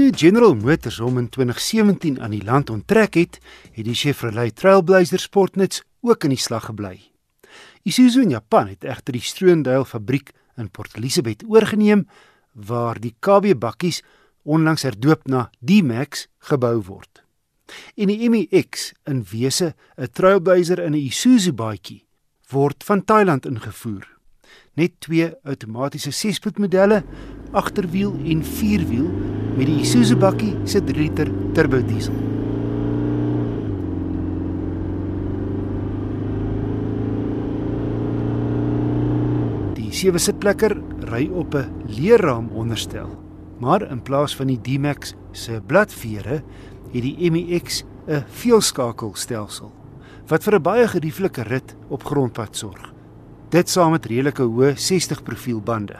Toe General Motors hom in 2017 aan die land onttrek het, het die Chevrolet Trailblazer Sportnuts ook in die slag gebly. Isuzu in Japan het egter die Stroondale fabriek in Port Elizabeth oorgeneem waar die KB bakkies onlangs herdoop na D-Max gebou word. En die MX in wese 'n Trailblazer in 'n Isuzu baadjie word van Thailand ingevoer. Net twee outomatiese 6-spoed modelle, agterwiel en vierwiel met die Isuzu bakkie se 3 liter turbo diesel. Die sewe sitplekker ry op 'n leerraam onderstel, maar in plaas van die D-Max se bladvere het die MX 'n veelskakelstelsel wat vir 'n baie gerieflike rit op grondpad sorg. Dit saam met redelike hoë 60 profiel bande.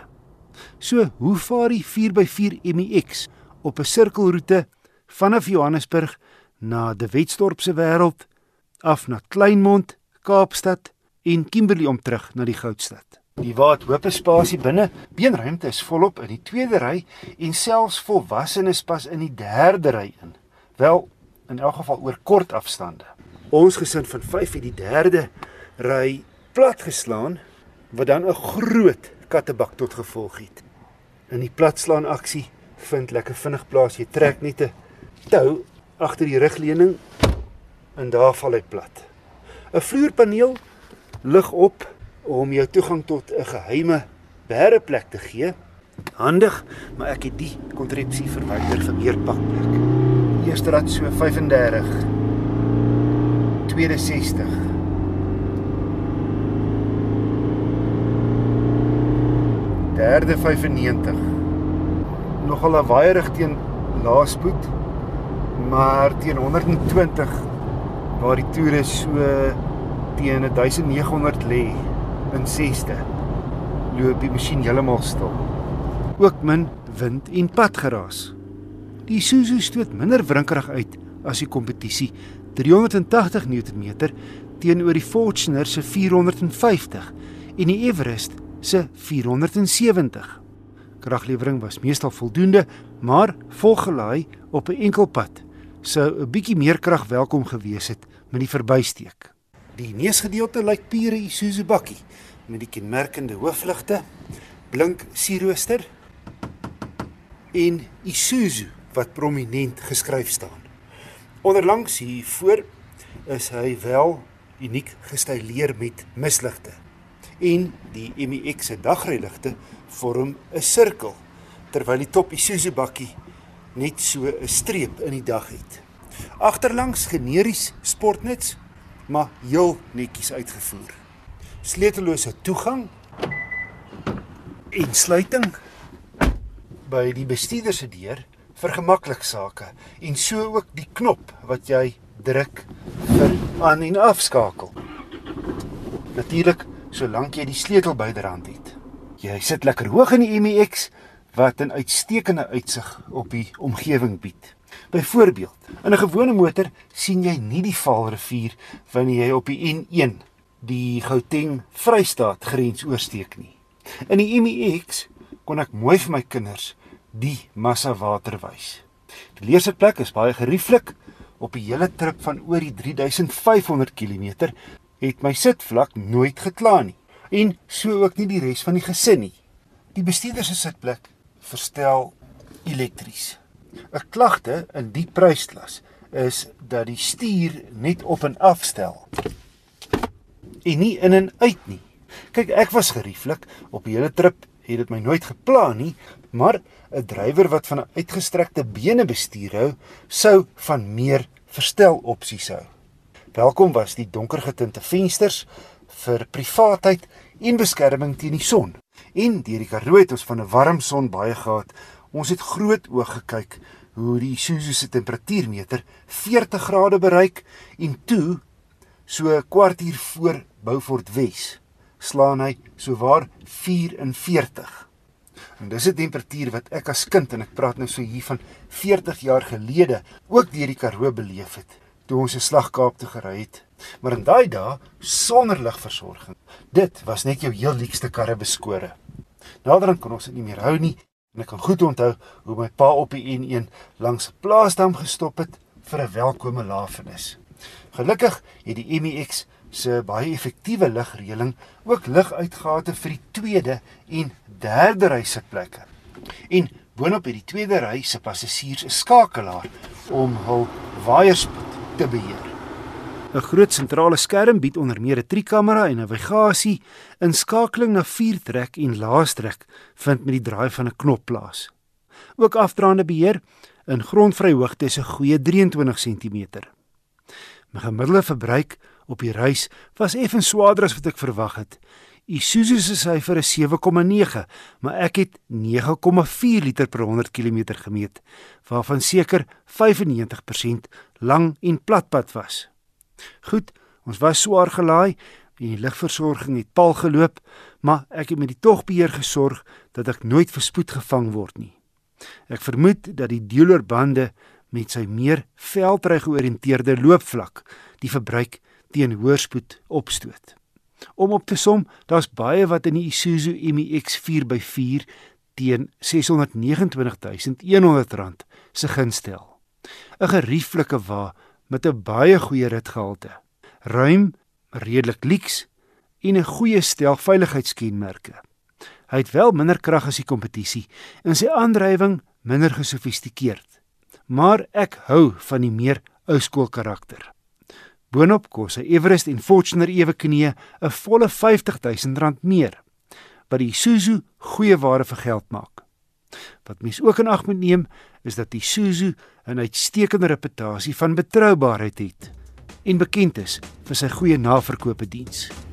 So, hoe vaar die 4x4 MX op 'n sirkelroete vanaf Johannesburg na De Wetstorp se wêreld af na Kleinmond, Kaapstad en Kimberley om terug na die Goudstad. Die waat hoop spasie binne, beenruimte is volop in die tweede ry en selfs volwassenes pas in die derde ry in. Wel, in elk geval oor kort afstande. Ons gesin van 5 het die derde ry platgeslaan wat dan 'n groot kattebak tot gevolg het. In die platslaan aksie vind lekker vinnig plaas. Jy trek net 'n tou agter die rugleuning en daar val hy plat. 'n Vloerpaneel lig op om jou toegang tot 'n geheime bæreplek te gee. Handig, maar ek het die kontrepsie verwyder vir meer pakplek. Eerste rad so 35. Tweede 60. Derde 95 nogal 'n waaierig teen laaspoed, maar teen 120 waar die toere so teen 1900 lê in 6ste loop die masjien heeltemal stil. Ook min wind en padgeraas. Die Isuzu stoot minder wrinkerig uit as die kompetisie, 380 Nm teenoor die Fortuner se 450 en die Everest se 470. Kraglewering was meestal voldoende, maar volgelaai op 'n enkel pad sou 'n bietjie meer krag welkom gewees het met die verbysteek. Die neusgedeelte lyk pure Isuzu bakkie met die kenmerkende hoofligte, blink sierrooster en Isuzu wat prominent geskryf staan. Onderlangs hier voor is hy wel uniek gestyleer met misligte en die MX se dagryligte vorm 'n sirkel terwyl die top Isuzu bakkie net so 'n streep in die dag het. Agterlangs generies sportnuts, maar heel netjies uitgevoer. Sleutellose toegang en sluiting by die bestuurder se deur vergemaklik sake en so ook die knop wat jy druk vir aan en afskakel. Natuurlik solank jy die sleutel byderhand het. Jy sit lekker hoog in die MX wat 'n uitstekende uitsig op die omgewing bied. Byvoorbeeld, in 'n gewone motor sien jy nie die Vaalrivier wanneer jy op die N1 die Gauteng-Vrystaat grens oorsteek nie. In die MX kon ek mooi vir my kinders die massa water wys. Die leersitplek is baie gerieflik op die hele trip van oor die 3500 km het my sitvlak nooit gekla nie en so ook nie die res van die gesin nie. Die bestuurder se sitplek verstel elektries. 'n Klagte in die prysklas is dat die stuur net op en af stel en nie in en uit nie. Kyk, ek was gerieflik op die hele trip het dit my nooit geplan nie, maar 'n drywer wat van 'n uitgestrekte bene bestuur hou, sou van meer verstel opsies hou. Welkom was die donker getinte vensters vir privaatheid en beskerming teen die son. En deur die Karoo het ons van 'n warm son baie gehad. Ons het groot oog gekyk hoe die Isuzu se temperatuurmeter 40 grade bereik en toe so 'n kwartier voor Beaufort Wes slaan hy so waar 44. En dis 'n temperatuur wat ek as kind en ek praat nou so hier van 40 jaar gelede ook deur die Karoo beleef het toe ons 'n slag Kaap toe gery het. Maar in daai dae sonder ligversorging. Dit was net jou heel liekste karre beskore. Naderhand kon ons dit nie meer hou nie En ek kan goed onthou hoe my pa op die N1 langs 'n plaasdam gestop het vir 'n welkome lafenis. Gelukkig het die MEX se baie effektiewe ligreëling ook liguitgate vir die tweede en derde ry sitplekke. En boonop het die tweede ry se passasiers 'n skakelaar om hul waaierspoed te beheer. 'n Groot sentrale skerm bied onder meer 'n driekamera en navigasie, inskakeling na viertrek en laastrek vind met die draai van 'n knop plaas. Ook afdraande beheer in grondvryhoogte is 'n goeie 23 cm. My gemiddelde verbruik op die reis was effens swaarder as wat ek verwag het. Isuzu se syfer is 7,9, maar ek het 9,4 liter per 100 km gemeet, waarvan seker 95% lang en platpad was. Goed, ons was swaar gelaai en die ligversorging het pal geloop, maar ek het met die togbeheer gesorg dat ek nooit verspoed gevang word nie. Ek vermoed dat die dealerbande met sy meer veldry georiënteerde loopvlak die verbruik teen hoërspoed opstoot. Om op te som, daar's baie wat in die Isuzu MX 4x4 teen R629100 se gunstel. 'n Gerieflike wa met 'n baie goeie ritgehalte. Ruim, redelik lyks en 'n goeie stel veiligheidskenmerke. Hy het wel minder krag as die kompetisie en sy aandrywing minder gesofistikeerd. Maar ek hou van die meer ouskool karakter. Boonop kos hy Everest en Fortuner ewe knie 'n volle R50000 meer wat die Isuzu goeie ware vir geld maak. Wat mens ook in ag moet neem, is dat die Isuzu 'n uitstekende reputasie van betroubaarheid het en bekend is vir sy goeie naverkoopediens.